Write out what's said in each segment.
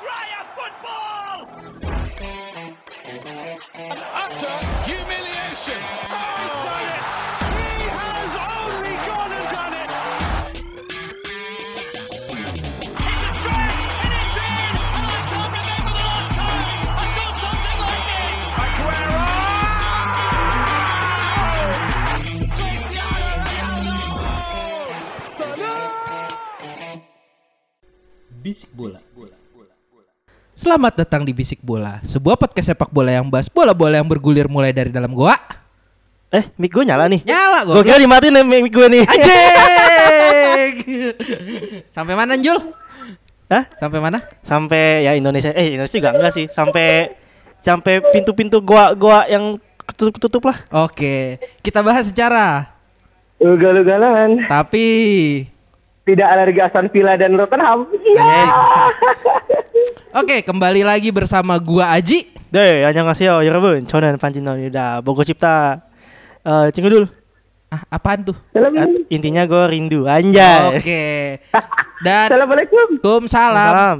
Dryer football! utter humiliation. Oh, he's done it. He has only gone and done it. It's a stretch and it's in! And I can't remember the last time I saw something like this! Aguero! Cristiano Ronaldo! Bisik Bola. Selamat datang di Bisik Bola, sebuah podcast sepak bola yang bahas bola-bola yang bergulir mulai dari dalam goa. Eh, mic gue nyala nih. Nyala Gue gue. kira dimatiin nih mic gue nih. Anjing. Sampai mana Jul? Hah? Sampai mana? Sampai ya Indonesia. Eh, Indonesia juga enggak sih. Sampai sampai pintu-pintu gua-gua yang ketutup-ketutup lah. Oke, kita bahas secara Ugal-ugalan tapi tidak alergi Aston Villa dan Tottenham. Iya. Anjing. Oke, kembali lagi bersama gua Aji. Deh, 안녕하세요 여러분. 저는 pancinonida Bogo Cipta. Eh, cinggu dulu. Ah, apaan tuh? Salam. Eh, intinya gue rindu anjay. Oke. Dan Assalamualaikum. Waalaikumsalam. Salam.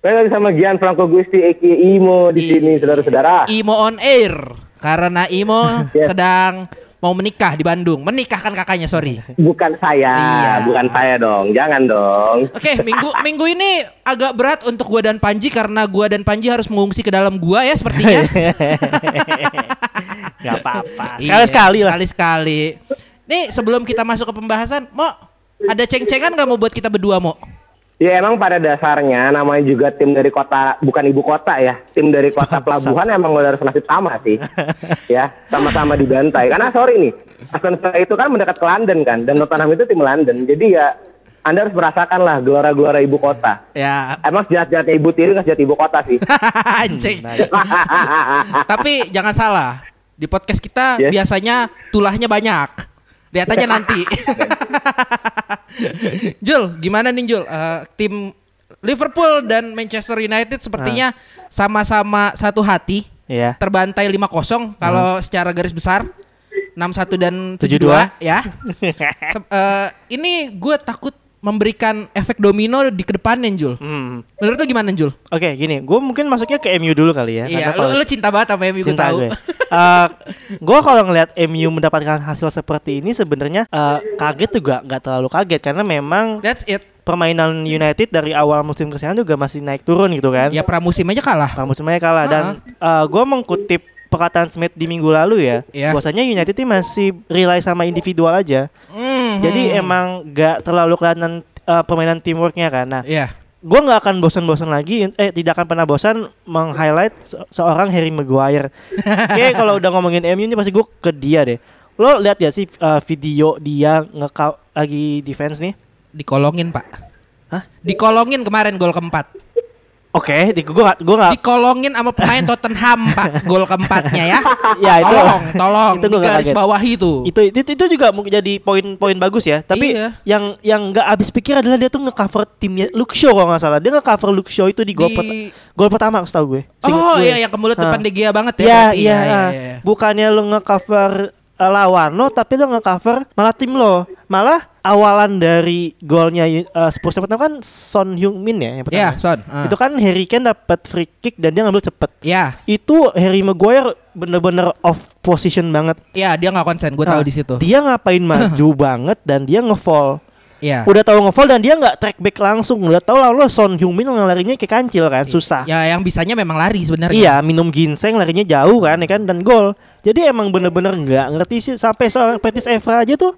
Saya lagi sama Gian Franco Gusti Eki Imo di I- sini saudara-saudara. Imo on air karena Imo Yes. sedang mau menikah di Bandung. Menikahkan kakaknya, sorry. Bukan saya, Iya. bukan saya dong. Jangan dong. Oke, minggu minggu ini agak berat untuk gua dan Panji karena gua dan Panji harus mengungsi ke dalam gua ya sepertinya. Gak apa-apa. Iya, Sekali-sekali lah. Sekali-sekali. Nih, sebelum kita masuk ke pembahasan, Mo, ada ceng-cengan nggak mau buat kita berdua, Mo? Ya emang pada dasarnya namanya juga tim dari kota bukan ibu kota ya. Tim dari kota pelabuhan emang udah harus nasib sama sih. ya, sama-sama dibantai. Karena sorry nih, Aston Villa itu kan mendekat ke London kan dan Tottenham itu tim London. Jadi ya Anda harus merasakan lah gelora-gelora ibu kota. Ya, Emang sejahat-jahatnya ibu tiri nggak sejahat ibu kota sih. anjing. Tapi jangan salah, di podcast kita Yes. biasanya tulahnya banyak. Lihat aja nanti. Jul, gimana nih Jul? Eh, tim Liverpool dan Manchester United sepertinya sama-sama satu hati. Iya. Terbantai 5-0 kalau secara garis besar. 61 dan 72. 72 ya. Se- eh, ini gue takut memberikan efek domino di ke depannya Jul. Hmm. Menurut lu gimana Jul? Oke, gini, gue mungkin masuknya ke MU dulu kali ya. Iya, lu, lu cinta banget sama MU gue tahu. gue. Eh, gue kalau ngelihat MU mendapatkan hasil seperti ini sebenarnya eh, kaget juga nggak terlalu kaget karena memang That's it. permainan United dari awal musim ke sana juga masih naik turun gitu kan. Ya pramusim aja kalah. Nah, musimnya kalah dan gue mengkutip perkataan Smith di minggu lalu ya, Iya. bahwasanya United ini masih rely sama individual aja. Mhm. Jadi emang nggak terlalu kelihatan eh, permainan teamworknya kan. Nah, Iya. gue nggak akan bosan-bosan lagi eh tidak akan pernah bosan meng-highlight se- seorang Harry Maguire Oke kalau udah ngomongin MU ini pasti gue ke dia deh lo lihat ya sih uh, video dia nge lagi defense nih Dikolongin, Pak. Hah? Dikolongin kemarin gol keempat. Oke di gue gak gue gak Dikolongin sama pemain Tottenham, Pak. Gol keempatnya ya. Ya, itu- tolong, tolong. itu gua Di garis bawah itu. itu, itu itu juga mungkin jadi poin-poin bagus ya tapi Iya. yang yang nggak habis pikir adalah dia tuh nge-cover timnya Luke Shaw kalau nggak salah dia nge-cover Luke Shaw itu di gol Di- pert- gol pertama setahu gue Oh gue. iya yang ke mulut depan Hah. De Gea banget ya. Iya, iya, iya, ah. iya. Bukannya lo nge-cover uh, lawan lo, tapi lo nge-cover malah tim lo. Malah awalan dari golnya uh, Spurs yang pertama kan Son Heung-min ya yang pertama. Iya, Son. ah. Itu kan Harry Kane dapat free kick dan dia ngambil cepet. Iya, Itu Harry Maguire bener-bener off position banget. iya dia nggak konsen. Gue tahu Nah, di situ. Dia ngapain maju banget dan dia nge-fall. Iya. Udah tahu nge-fall dan dia nggak track back langsung. Udah tahu lalu Son Heung-min larinya kayak kancil kan, susah. Ya yang bisanya memang lari sebenarnya. Iya, minum ginseng larinya jauh kan, ya kan dan gol. Jadi emang bener-bener nggak ngerti sih sampai seorang Petis Evra aja tuh.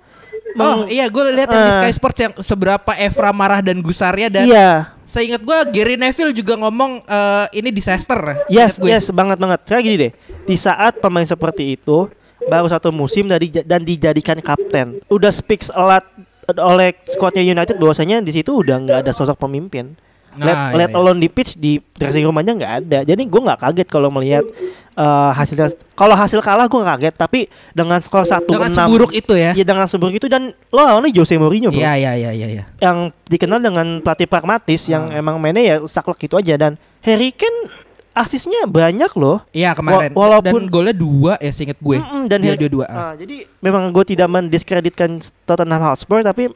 Oh iya gue lihat yang di Ah. Sky Sports yang seberapa Evra marah dan gusarnya dan iya, seingat gue Gary Neville juga ngomong eh, ini disaster. yes, gue. yes, banget banget. Kayak gini deh, di saat pemain seperti itu baru satu musim dari dan dijadikan kapten, udah speaks a lot oleh squadnya United bahwasanya di situ udah nggak ada sosok pemimpin. Let, Nah, let iya, iya. alone di pitch di dressing room aja nggak ada. Jadi gue nggak kaget kalau melihat eh, hasilnya. Kalau hasil kalah gue kaget, tapi dengan skor satu Dengan seburuk itu ya. Iya dengan seburuk itu dan lo lawannya Jose Mourinho bro. Iya iya iya iya. iya. Yang dikenal dengan pelatih pragmatis yang Ah. emang mainnya ya saklek gitu aja dan Harry Kane asisnya banyak loh. Iya kemarin. Wa- walaupun- dan golnya dua ya seinget gue. Mm-mm, dan dia dua-dua. ah. Ah, jadi memang gue tidak mendiskreditkan Tottenham Hotspur tapi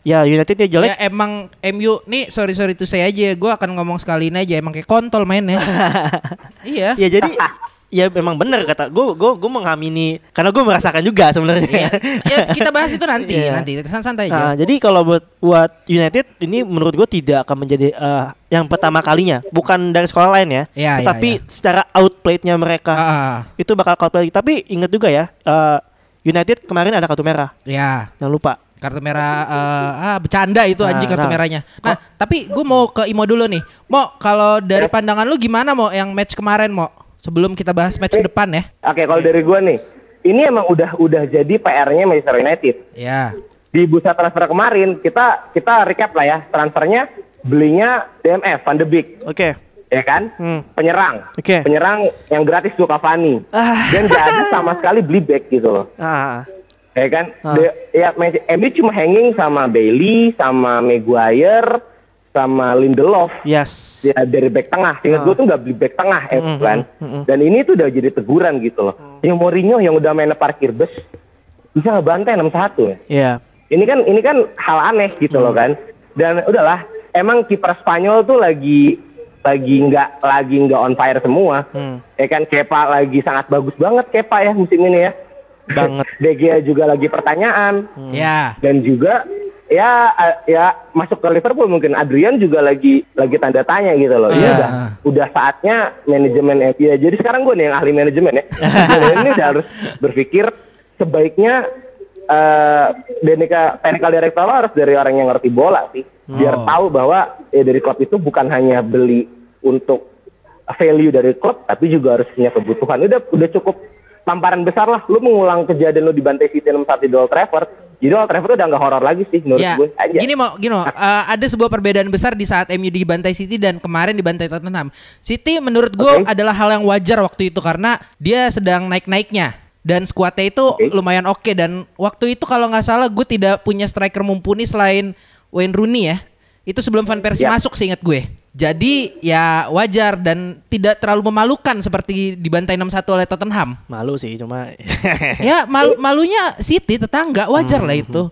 Ya Unitednya jelek. Ya emang MU nih sorry sorry itu saya aja gue akan ngomong sekali ini aja emang kayak kontol mainnya. iya. Ya jadi ya memang benar kata gue gue gue mengamini karena gue merasakan juga sebenarnya. Iya. Ya, kita bahas itu nanti Iya. nanti santai Nah, aja. jadi kalau buat buat United ini menurut gue tidak akan menjadi eh, yang pertama kalinya, bukan dari sekolah lain ya, Iya, iya, tetapi iya. secara outplayednya mereka ah. itu bakal outplay. Tapi ingat juga ya, eh, United kemarin ada kartu merah, ya jangan lupa. kartu merah eh, ah bercanda itu Nah, anjing kartu nah. merahnya. Nah, tapi gue mau ke Imo dulu nih. Mo, kalau dari pandangan lu gimana Mo yang match kemarin Mo? Sebelum kita bahas match ke depan ya. Oke, kalau dari gua nih, ini emang udah udah jadi PR-nya Manchester United. Ya. Di bursa transfer kemarin kita kita recap lah ya, transfernya belinya DMF Van de Beek, Oke. ya kan? Hmm. Penyerang. Oke. Penyerang yang gratis tuh Cavani. Ah. Dan gak ada sama sekali beli back gitu loh. Ah, Ya kan? Ah. De- ya MU cuma hanging sama Bailey, sama Maguire, sama Lindelof. yes. Ya dari back tengah. Seingat Ah. gue tuh nggak beli back tengah ya Mm-mm, kan. mm-mm. Dan ini tuh udah jadi teguran gitu loh. Yang Mourinho yang udah main parkir bus bisa ngebantai 6-1 ya. Iya. Ini kan ini kan hal aneh gitu loh kan. Dan udahlah, emang kiper Spanyol tuh lagi lagi nggak lagi nggak on fire semua. Hmm. Ya kan Kepa lagi sangat bagus banget Kepa ya musim ini ya. Banget. De Gea juga lagi pertanyaan Ya. dan juga ya eh, ya masuk ke Liverpool mungkin Adrian juga lagi lagi tanda tanya gitu loh. Ini Ah. udah udah saatnya manajemen ya. Jadi sekarang gue nih yang ahli manajemen ya. ini udah harus berpikir sebaiknya eh Denika technical director lo harus dari orang yang ngerti bola sih. Biar Oh. tahu bahwa ya dari klub itu bukan hanya beli untuk value dari klub tapi juga harus punya kebutuhan. Udah udah cukup tamparan besar lah. Lu mengulang kejadian lu dibantai City 6-1 di Old Trafford. Jadi Old Trafford udah nggak horor lagi sih menurut Ya, gue aja. gini mau, gini mau. Eh, ada sebuah perbedaan besar di saat MU dibantai City dan kemarin dibantai Tottenham. City menurut gue Oke. adalah hal yang wajar waktu itu karena dia sedang naik-naiknya dan skuadnya itu Oke. lumayan oke dan waktu itu kalau nggak salah gue tidak punya striker mumpuni selain Wayne Rooney ya. Itu sebelum Van Persie Ya. masuk seingat gue. Jadi ya wajar dan tidak terlalu memalukan seperti dibantai 6-1 oleh Tottenham. Malu sih cuma ya malu malunya City tetangga wajar lah Hmm, itu.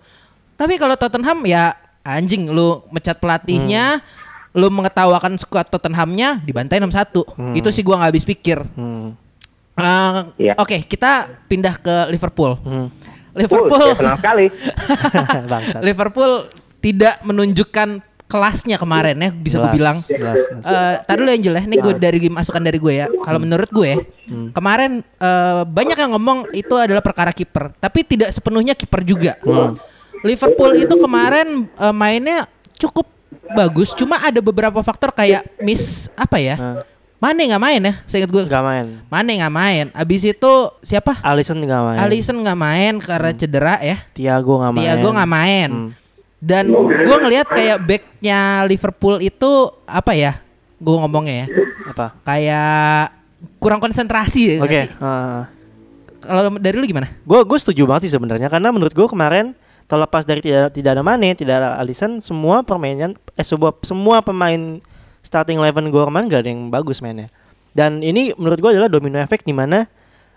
Tapi kalau Tottenham ya anjing lu mecat pelatihnya, Hmm. lu mengetawakan skuad Tottenhamnya dibantai 6-1. Itu sih gua nggak habis pikir. Hmm. Eh, Iya. Oke, kita pindah ke Liverpool. Hmm. Liverpool Uh, senang sekali. Bangsat. Liverpool tidak menunjukkan kelasnya kemarin ya bisa gue bilang. Eh, tadi dulu Angel ya, ini gue dari masukan dari gue ya. Kalau menurut gue Hmm. kemarin eh, banyak yang ngomong itu adalah perkara kiper, tapi tidak sepenuhnya kiper juga. Hmm. Liverpool itu kemarin eh, mainnya cukup bagus, cuma ada beberapa faktor kayak miss apa ya? Nah. Mane nggak main ya, seingat gue. Gak main. Mane nggak main. Abis itu siapa? Alisson gak main. Alisson nggak main karena cedera ya. Tiago gak main. Tiago nggak main. Hmm. Dan gue ngelihat kayak backnya Liverpool itu apa ya? Gue ngomongnya ya, Apa? kayak kurang konsentrasi ya. Oke. sih? ah. Kalau dari lu gimana? Gue gue setuju banget sih sebenarnya karena menurut gue kemarin terlepas dari tidak tidak ada Mane, tidak ada Alisson, semua permainan eh sebuah semua pemain starting eleven gue kemarin gak ada yang bagus mainnya. Dan ini menurut gue adalah domino efek di mana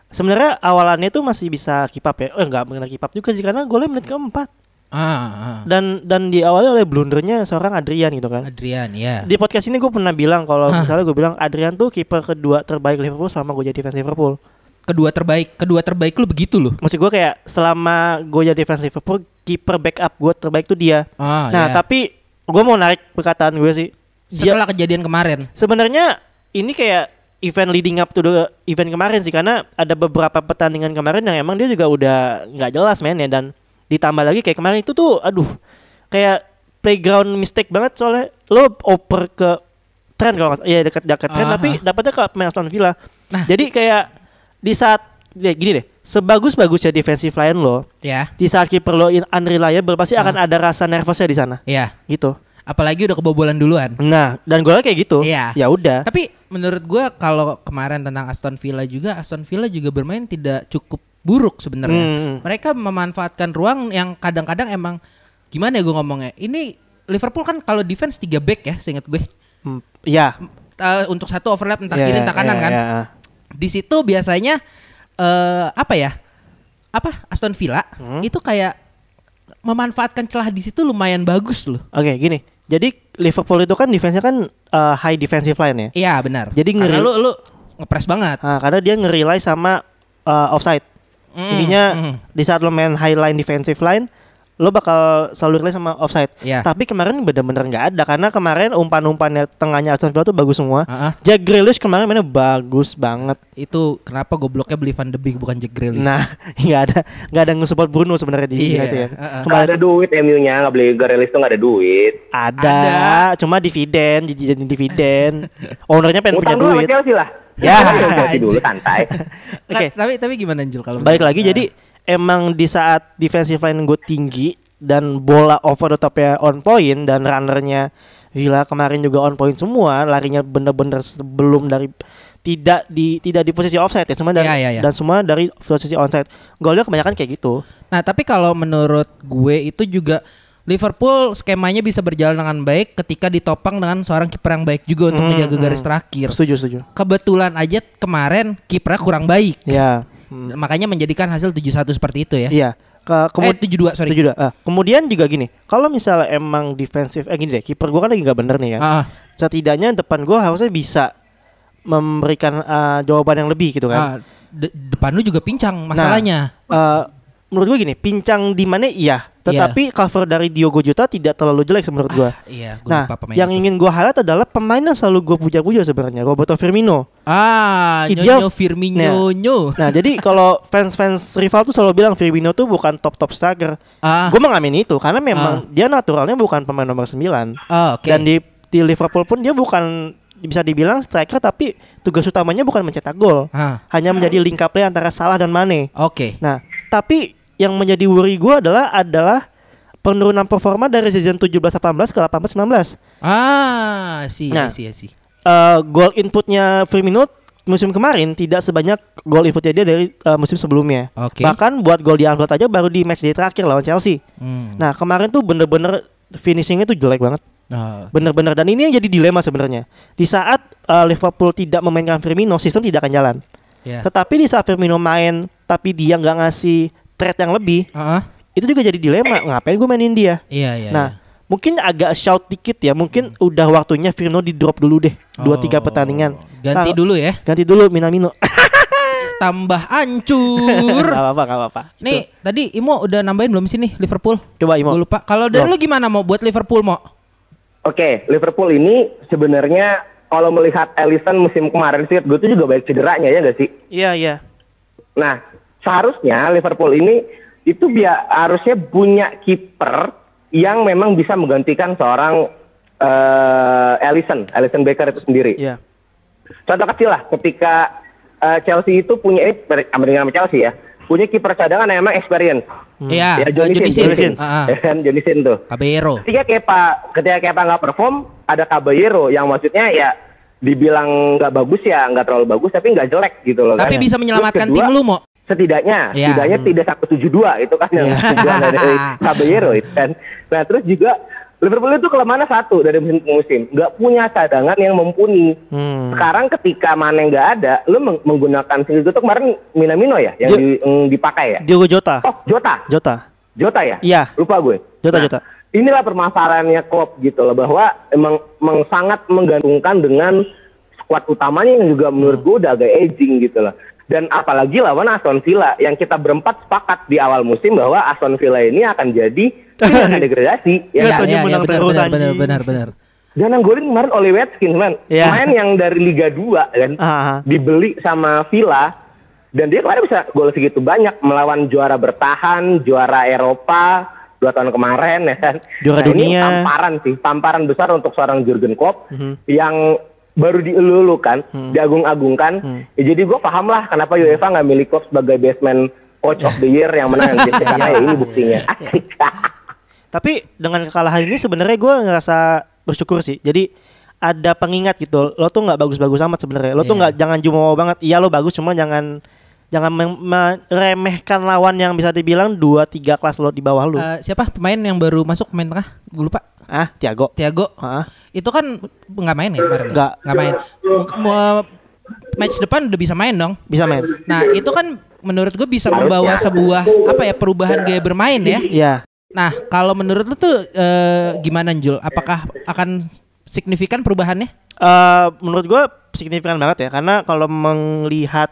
sebenarnya awalannya tuh masih bisa keep up ya. Eh enggak benar keep up juga sih karena golnya menit keempat. Ah, ah. Dan dan diawali oleh blundernya seorang Adrian gitu kan. Adrian ya. Di podcast ini gue pernah bilang kalau Hah. misalnya gue bilang Adrian tuh kiper kedua terbaik Liverpool selama gue jadi fans Liverpool. Kedua terbaik, kedua terbaik lu begitu loh. Maksud gue kayak selama gue jadi fans Liverpool, kiper backup gue terbaik tuh dia. Ah, nah, ya. tapi gue mau narik perkataan gue sih. Dia- setelah kejadian kemarin. sebenarnya ini kayak event leading up to the event kemarin sih karena ada beberapa pertandingan kemarin yang emang dia juga udah nggak jelas mainnya dan ditambah lagi kayak kemarin itu tuh aduh kayak playground mistake banget soalnya lo oper ke tren kalau iya dekat dekat tren Aha. tapi dapatnya ke pemain Aston Villa Nah. jadi kayak di saat ya gini deh sebagus-bagusnya defensive line lo Ya, di saat kiper lo in- unreliable pasti Ah. akan ada rasa nervousnya di sana ya. gitu Apalagi udah kebobolan duluan. nah dan gue kayak gitu Iya. ya udah Tapi menurut gua kalau kemarin tentang Aston Villa juga Aston Villa juga bermain tidak cukup buruk sebenarnya. Hmm. Mereka memanfaatkan ruang yang kadang-kadang emang gimana ya gue ngomongnya. Ini Liverpool kan kalau defense 3 back ya, seingat gue. Hmm, ya Eh, untuk satu overlap entah Ya, kiri entah kanan ya, kan. ya, ya. Di situ biasanya eh apa ya? Apa Aston Villa Hmm. itu kayak memanfaatkan celah di situ lumayan bagus loh. Oke, gini. Jadi Liverpool itu kan defense-nya kan uh, high defensive line ya. Iya benar. Jadi Karena ngeri- lu lu ngepres banget. Nah, karena dia nge-rely sama uh, offside. Mm, Intinya mm. di saat lo main high line defensive line, lo bakal selalu rely sama offside. Iya. Tapi kemarin bener-bener nggak ada karena kemarin umpan-umpannya tengahnya Aston Villa tuh bagus semua. Ah. Jack Grealish kemarin mainnya bagus banget. Itu kenapa gobloknya beli Van de Beek bukan Jack Grealish? Nah, nggak ada nggak ada nge-support Bruno sebenarnya di Iya, United ya. Nggak Kemarin ada duit MU-nya, nggak beli Grealish tuh nggak ada duit. ada, Ada. cuma dividen, jadi dividen. Ownernya pengen punya Utang dulu sama duit. Chelsea lah. Ya. Chelsea dulu santai. Oke. tapi tapi gimana Jul kalau Balik lagi Nah, jadi emang di saat defensive line gue tinggi dan bola over the top ya on point dan runnernya Villa kemarin juga on point semua larinya bener-bener sebelum dari tidak di tidak di posisi offside ya semua dari, Iya, iya, iya. dan semua dari posisi onside golnya kebanyakan kayak gitu Nah, tapi kalau menurut gue itu juga Liverpool skemanya bisa berjalan dengan baik ketika ditopang dengan seorang kiper yang baik juga untuk Hmm, menjaga hmm. garis terakhir. setuju setuju Kebetulan aja kemarin kipernya kurang baik. ya Hmm. Makanya menjadikan hasil 7-1 seperti itu ya. iya ke eh, kemudian 7-2 sorry. 72. Ah, kemudian juga gini, kalau misalnya emang defensif eh gini deh, kiper gua kan lagi nggak bener nih kan. Ah, Setidaknya depan gua harusnya bisa memberikan ah, jawaban yang lebih gitu kan. ah, de- depan lu juga pincang masalahnya. Eh, menurut gua gini, pincang di mana iya, tetapi cover dari Diogo Jota tidak terlalu jelek menurut gua. iya, gue Nah, yang itu. ingin gua highlight adalah pemain yang selalu gua puja-puja sebenarnya, Roberto Firmino. Ah, Dia- Nyonyo Firmino. Nyo. Nah, jadi kalau fans-fans rival tuh selalu bilang Firmino tuh bukan top-top striker. Ah, Gue mengamini itu karena memang dia naturalnya bukan pemain nomor 9. oh, oke. Dan di di Liverpool pun dia bukan bisa dibilang striker tapi tugas utamanya bukan mencetak gol. Ah, Hanya menjadi link up play antara Salah dan Mane. oke. Nah, tapi yang menjadi worry gue adalah adalah penurunan performa dari season 17-18 ke 18-19. Ah, sih, Nah. sih, sih. Eh, gol inputnya Firmino musim kemarin tidak sebanyak gol inputnya dia dari eh, musim sebelumnya. Oke. Bahkan buat gol di Anfield aja baru di match day terakhir lawan Chelsea. Hmm. Nah, kemarin tuh bener-bener finishingnya tuh jelek banget. Ah, Bener-bener dan ini yang jadi dilema sebenarnya. Di saat uh, Liverpool tidak memainkan Firmino, sistem tidak akan jalan. ya. Tetapi di saat Firmino main, tapi dia nggak ngasih threat yang lebih, ah. itu juga jadi dilema. Ngapain gue mainin dia? Iya, iya. nah, mungkin agak shout dikit ya. Mungkin udah waktunya Firmino di drop dulu deh, dua tiga Oh, pertandingan. Ganti Nah, dulu ya. Ganti dulu Minamino. Tambah hancur. gak apa-apa, gak apa-apa. Nih, tadi Imo udah nambahin belum sih nih Liverpool? Coba Imo. Gue lupa. Kalau dari lu gimana mau buat Liverpool mau? Oke, Liverpool ini sebenarnya kalau melihat Alisson musim kemarin sih, gue tuh juga banyak cederanya ya gak sih? Iya, iya. Nah, seharusnya Liverpool ini itu biar harusnya punya kiper yang memang bisa menggantikan seorang eh Alisson, Alisson Becker itu sendiri. Iya. Contoh kecil lah, ketika eh, Chelsea itu punya ini Amerika sama Chelsea ya, punya kiper cadangan yang memang experience. Iya, ya, eh, Johnny Johnny Sins, Johnny. Ah, ah. Ya kan, Johnny Sins tuh. Caballero. Ketika Kepa, ketika Kepa nggak perform, ada Caballero yang maksudnya ya dibilang nggak bagus ya nggak terlalu bagus tapi nggak jelek gitu loh. Tapi kan. bisa menyelamatkan Terus tim kedua, lu mau. Setidaknya, Iya. setidaknya tidak satu tujuh dua itu kan yang Iya. tujuan dari Caballero itu kan. Nah terus juga Liverpool itu kelemahannya satu dari musim ke musim, nggak punya cadangan yang mumpuni. Hmm. Sekarang ketika Mane nggak ada, lu meng- menggunakan single itu kemarin Minamino ya yang di- dipakai ya. Diogo Jota. Oh Jota, Jota. Jota ya? Iya. Lupa gue. Jota, Nah, Jota. Inilah permasalahannya Klopp gitu loh bahwa emang, emang sangat menggantungkan dengan skuad utamanya yang juga menurut gue udah agak aging gitu loh. Dan apalagi lawan Aston Villa yang kita berempat sepakat di awal musim bahwa Aston Villa ini akan jadi akan degradasi. ya Iya, kan? taunya menang benar, benar, benar, benar, benar. Dan yang golin kemarin Oli Watkins man. Iya. Main yang dari Liga 2 kan. Ah, ah. Dibeli sama Villa. Dan dia kemarin bisa gol segitu banyak melawan juara bertahan, juara Eropa dua tahun kemarin ya kan. Juara Nah, Ini dunia. tamparan sih, tamparan besar untuk seorang Jurgen Klopp Mhm. yang baru dielulukan, Hmm. diagung-agungkan. Ya, jadi gue paham lah kenapa UEFA nggak milih Klopp sebagai baseman coach of the year yang menang gitu. karena ya ini buktinya. Asik. Tapi dengan kekalahan ini sebenarnya gue ngerasa bersyukur sih. Jadi ada pengingat gitu. Lo tuh nggak bagus-bagus amat sebenarnya. Lo tuh Iya. nggak jangan jumawa banget. Iya lo bagus cuma jangan jangan meremehkan lawan yang bisa dibilang dua tiga kelas lo di bawah lo. Eh, siapa pemain yang baru masuk pemain tengah? Gue lupa. ah, Tiago. Tiago. Ah, Itu kan nggak main ya kemarin? Nggak. Nggak main. Mu- match depan udah bisa main dong. bisa main. Nah itu kan menurut gue bisa membawa sebuah apa ya perubahan gaya bermain ya. Iya. Nah, kalau menurut lu tuh eh, gimana Jul? Apakah akan signifikan perubahannya? Eh, menurut gua signifikan banget ya karena kalau melihat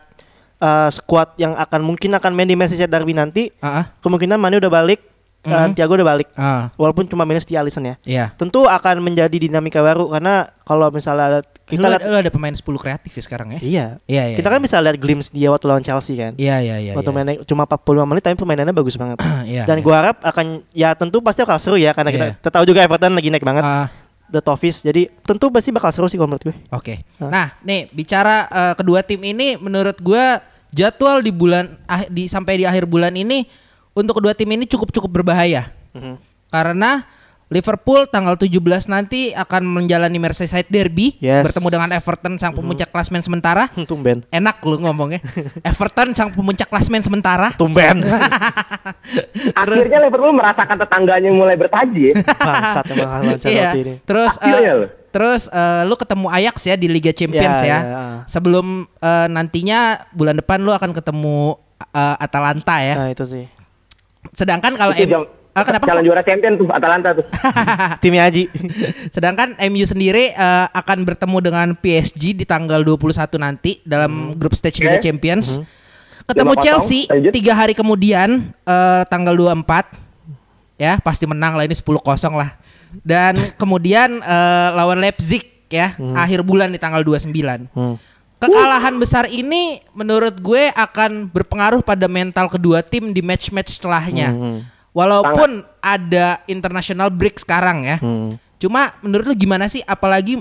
eh, squad yang akan mungkin akan main di Merseyside Derby nanti Ah, ah. kemungkinan Mane udah balik, eh, Mhm. Thiago udah balik. Ah, Walaupun cuma minus di Alisson ya. iya. Tentu akan menjadi dinamika baru karena kalau misalnya kita Lu, lihat lu ada pemain 10 kreatif ya sekarang ya? iya. Iya, iya. kita kan bisa lihat glimpse dia waktu lawan Chelsea kan. Iya, iya, iya. waktu iya. mainnya cuma 45 menit tapi permainannya bagus banget. Iya, Dan iya. gua harap akan ya tentu pasti bakal seru ya karena kita, Iya. kita tahu juga Everton lagi naik banget Ah, the Toffees. Jadi tentu pasti bakal seru sih kalau menurut gue. Oke. Nah, nih bicara eh, kedua tim ini menurut gua jadwal di bulan ah- di sampai di akhir bulan ini untuk kedua tim ini cukup cukup berbahaya. Mhm. Karena Liverpool tanggal 17 nanti akan menjalani Merseyside Derby Yes. bertemu dengan Everton sang pemuncak klasmen sementara. Tumben. Enak lu ngomongnya. Everton sang pemuncak klasmen sementara. Tumben. Akhirnya Liverpool merasakan tetangganya mulai bertaji. ya. Bangsat emang Iya. Ini. Terus Akhirnya loh. terus eh, lu ketemu Ajax ya di Liga Champions Ya, ya. ya, ya. Sebelum eh, nantinya bulan depan lu akan ketemu eh, Atalanta ya. Nah itu sih. Sedangkan kalau Itu M- jam- Ah, kenapa? Calon juara champion tuh Atalanta tuh. Timnya Aji. Sedangkan MU sendiri eh, akan bertemu dengan PSG di tanggal 21 nanti dalam grup stage Liga Oke. Champions. Ketemu 5-0, Chelsea tiga hari kemudian eh, tanggal 24 ya pasti menang lah ini 10-0 lah. Dan kemudian eh, lawan Leipzig ya akhir bulan di tanggal 29. Hmm. Kekalahan besar ini menurut gue akan berpengaruh pada mental kedua tim di match-match setelahnya. Walaupun ada international break sekarang ya. Cuma menurut lu gimana sih apalagi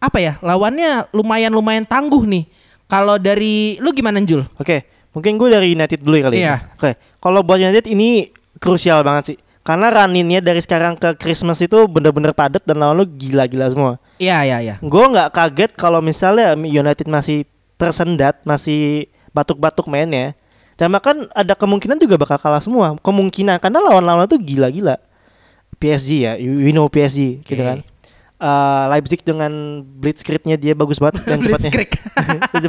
apa ya lawannya lumayan-lumayan tangguh nih. Kalau dari lu gimana Jul? Oke, mungkin gue dari United dulu ya kali Iya. ya. Oke, kalau buat United ini krusial banget sih. Karena runinnya dari sekarang ke Christmas itu bener-bener padat dan lawan lu gila-gila semua. Iya iya iya. Gue nggak kaget kalau misalnya United masih tersendat, masih batuk-batuk mainnya. Dan bahkan ada kemungkinan juga bakal kalah semua. Kemungkinan karena lawan-lawan tuh gila-gila. PSG ya, you know PSG gitu Oke. kan. Eh, Leipzig dengan blitzkriegnya dia bagus banget dan cepatnya. Itu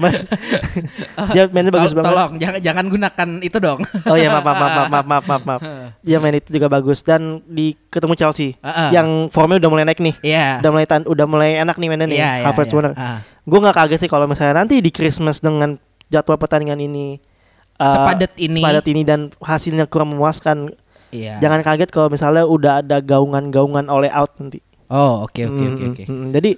dia mainnya bagus banget. Tolong jangan jangan gunakan itu dong. Oh iya maaf maaf maaf maaf maaf maaf maaf. Dia main itu juga bagus dan di ketemu Chelsea Heeh. yang formnya udah mulai naik nih. Iya. Udah mulai tan- udah mulai enak nih mainnya nih. Iya, iya, Havertz iya. bener. Ah. Gue nggak kaget sih kalau misalnya nanti di Christmas dengan jadwal pertandingan ini uh, Sepadat ini. sepadat ini dan hasilnya kurang memuaskan. Iya. Jangan kaget kalau misalnya udah ada gaungan-gaungan oleh out nanti. Oh, oke oke oke Mm, oke. mm, mm. Jadi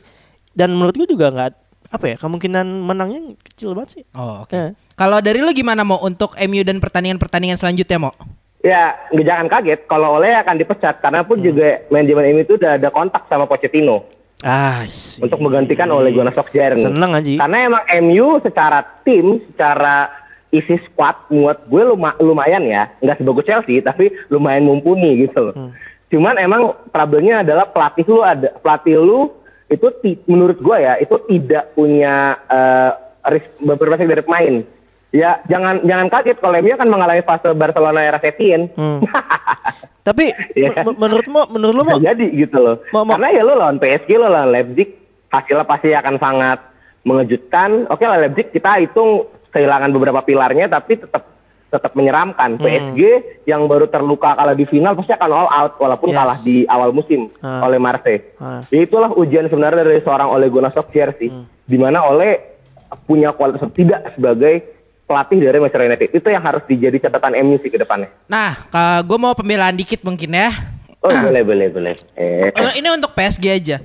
dan menurut gue juga nggak apa ya kemungkinan menangnya kecil banget sih. Oh, oke. Eh. Kalau dari lu gimana mau untuk MU dan pertandingan-pertandingan selanjutnya mau? Ya, jangan kaget kalau Ole akan dipecat karena pun Hmm. juga manajemen ini tuh udah ada kontak sama Pochettino Ah, sih. untuk menggantikan Ole Gunnar Solskjaer. nih. Seneng aja. Karena emang MU secara tim, secara isi squad buat gue luma- lumayan ya, nggak sebagus Chelsea tapi lumayan mumpuni gitu loh. Hmm. Cuman emang problemnya adalah pelatih lu ada pelatih lu itu ti- menurut gue ya itu tidak punya eh, risk berbasis dari pemain. Ya jangan jangan kaget kalau MU akan mengalami fase Barcelona era Setien. Hmm. Tapi men- menurutmu menurut lu mau jadi gitu loh. Mau- mau- Karena ya lo lawan PSG lo lawan Leipzig hasilnya pasti akan sangat mengejutkan. Oke lah Leipzig kita hitung kehilangan beberapa pilarnya tapi tetap tetap menyeramkan. Hmm. PSG yang baru terluka kalah di final pasti akan all out walaupun Yes. kalah di awal musim Ah. oleh Marseille. Ya itulah ujian sebenarnya dari seorang Ole Gunnar Solskjaer sih. Hmm. Di mana Ole punya kualitas tidak sebagai pelatih dari Manchester United. Itu yang harus dijadi catatan MU sih ke depannya. Nah, gue mau pembelaan dikit mungkin ya. Oh boleh boleh boleh. Eh. Ini untuk PSG aja.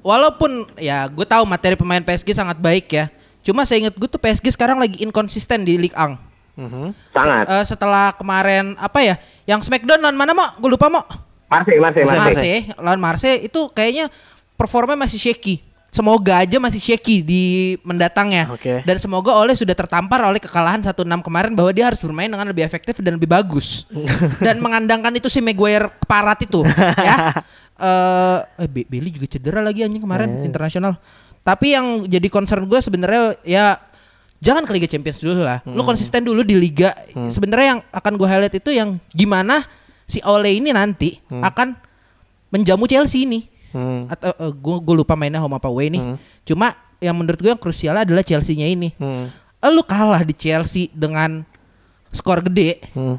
Walaupun ya gue tahu materi pemain PSG sangat baik ya. Cuma saya ingat gue tuh PSG sekarang lagi inkonsisten di Ligue 1. Mhm. Sangat. Eh, setelah kemarin apa ya? Yang Smackdown lawan mana mau? Gue lupa mau. Marseille, Marseille, Marseille. Marseille lawan Marseille itu kayaknya performa masih shaky. Semoga aja masih shaky di mendatangnya. Oke. Dan semoga Oleh sudah tertampar oleh kekalahan 1-6 kemarin bahwa dia harus bermain dengan lebih efektif dan lebih bagus. dan mengandangkan itu si Maguire keparat itu, ya. Eh, eh Be- Bailey juga cedera lagi anjing kemarin internasional. Tapi yang jadi concern gue sebenarnya ya jangan ke Liga Champions dulu lah. Lu konsisten dulu di liga. Sebenarnya yang akan gue highlight itu yang gimana si Ole ini nanti akan menjamu Chelsea ini. Hmm. Atau gue lupa mainnya home apa away nih. Cuma yang menurut gue yang krusial adalah Chelsea-nya ini. Hmm. Eh, Lu kalah di Chelsea dengan skor gede. Hmm.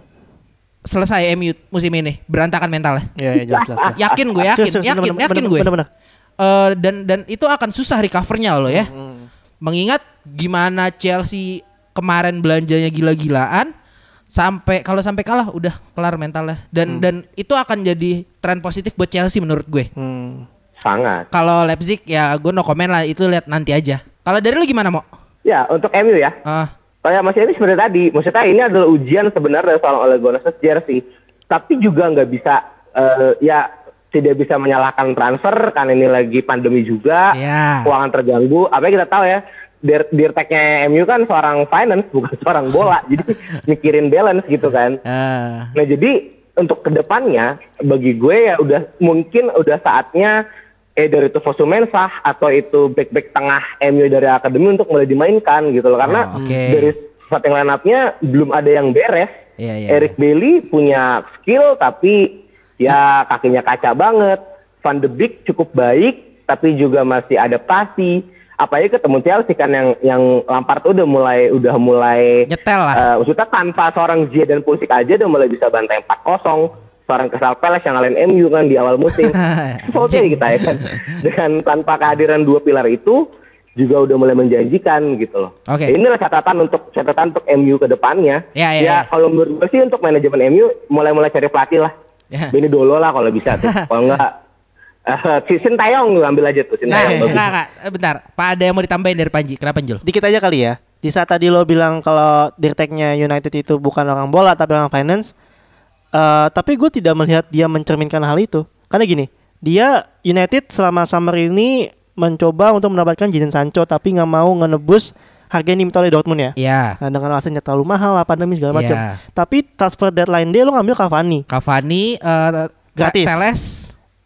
selesai MU musim ini berantakan mentalnya. Iya, iya jelas, jelas. jelas. Yakin gue yakin, yakin, yakin gue. Eh, dan dan itu akan susah recovernya loh ya. Mengingat gimana Chelsea kemarin belanjanya gila-gilaan sampai kalau sampai kalah udah kelar mentalnya. Dan dan itu akan jadi tren positif buat Chelsea menurut gue. Hmm. Sangat. Kalau Leipzig ya gue no comment lah itu lihat nanti aja. Kalau dari lu gimana mau? Ya, untuk MU ya. Ah, Kayak Mas ini sebenarnya tadi, maksudnya ini adalah ujian sebenarnya soal Ole Gunnar sih. Tapi juga nggak bisa, eh, ya tidak bisa menyalahkan transfer karena ini lagi pandemi juga, Ya. keuangan terganggu. Apa yang kita tahu ya, dir dirteknya MU kan seorang finance bukan seorang bola, jadi mikirin balance gitu kan. ah. Nah jadi untuk ke depannya bagi gue ya udah mungkin udah saatnya eh dari itu Fosu Mensah atau itu back-back tengah MU dari akademi untuk mulai dimainkan gitu loh karena Oh, oke. dari starting line up-nya belum ada yang beres. Iya, iya, Eric Bailey punya skill tapi ya kakinya kaca banget. Van de Beek cukup baik tapi juga masih adaptasi. Apalagi ketemu Chelsea kan yang yang Lampard udah mulai udah mulai Nyetel lah. Eh, maksudnya tanpa seorang Zia dan Pulisic aja udah mulai bisa bantai 4-0 seorang Crystal Palace yang ngalahin MU kan di awal musim oke kita ya kan dengan tanpa kehadiran dua pilar itu juga udah mulai menjanjikan gitu loh Oke. Ya, inilah catatan untuk catatan untuk MU ke depannya Ya, ya, ya. kalau menurut gue sih untuk manajemen MU mulai-mulai cari pelatih lah Ya. Beni Dolo lah kalau bisa tuh kalau enggak eh, si Sintayong lu ambil aja tuh Nah, Sintayong enggak, enggak, Eh, bentar. Pak ada yang mau ditambahin dari Panji. Kenapa Jul? Dikit aja kali ya. Di saat tadi lo bilang kalau dirteknya United itu bukan orang bola tapi orang finance, eh, tapi gue tidak melihat dia mencerminkan hal itu. Karena gini, dia United selama summer ini mencoba untuk mendapatkan Jadon Sancho tapi nggak mau ngenebus harga yang diminta oleh Dortmund ya. Iya. Nah dengan alasannya terlalu mahal lah pandemi segala macam. Iya. Tapi transfer deadline dia lo ngambil Cavani, Cavani eh, Gratis. Teles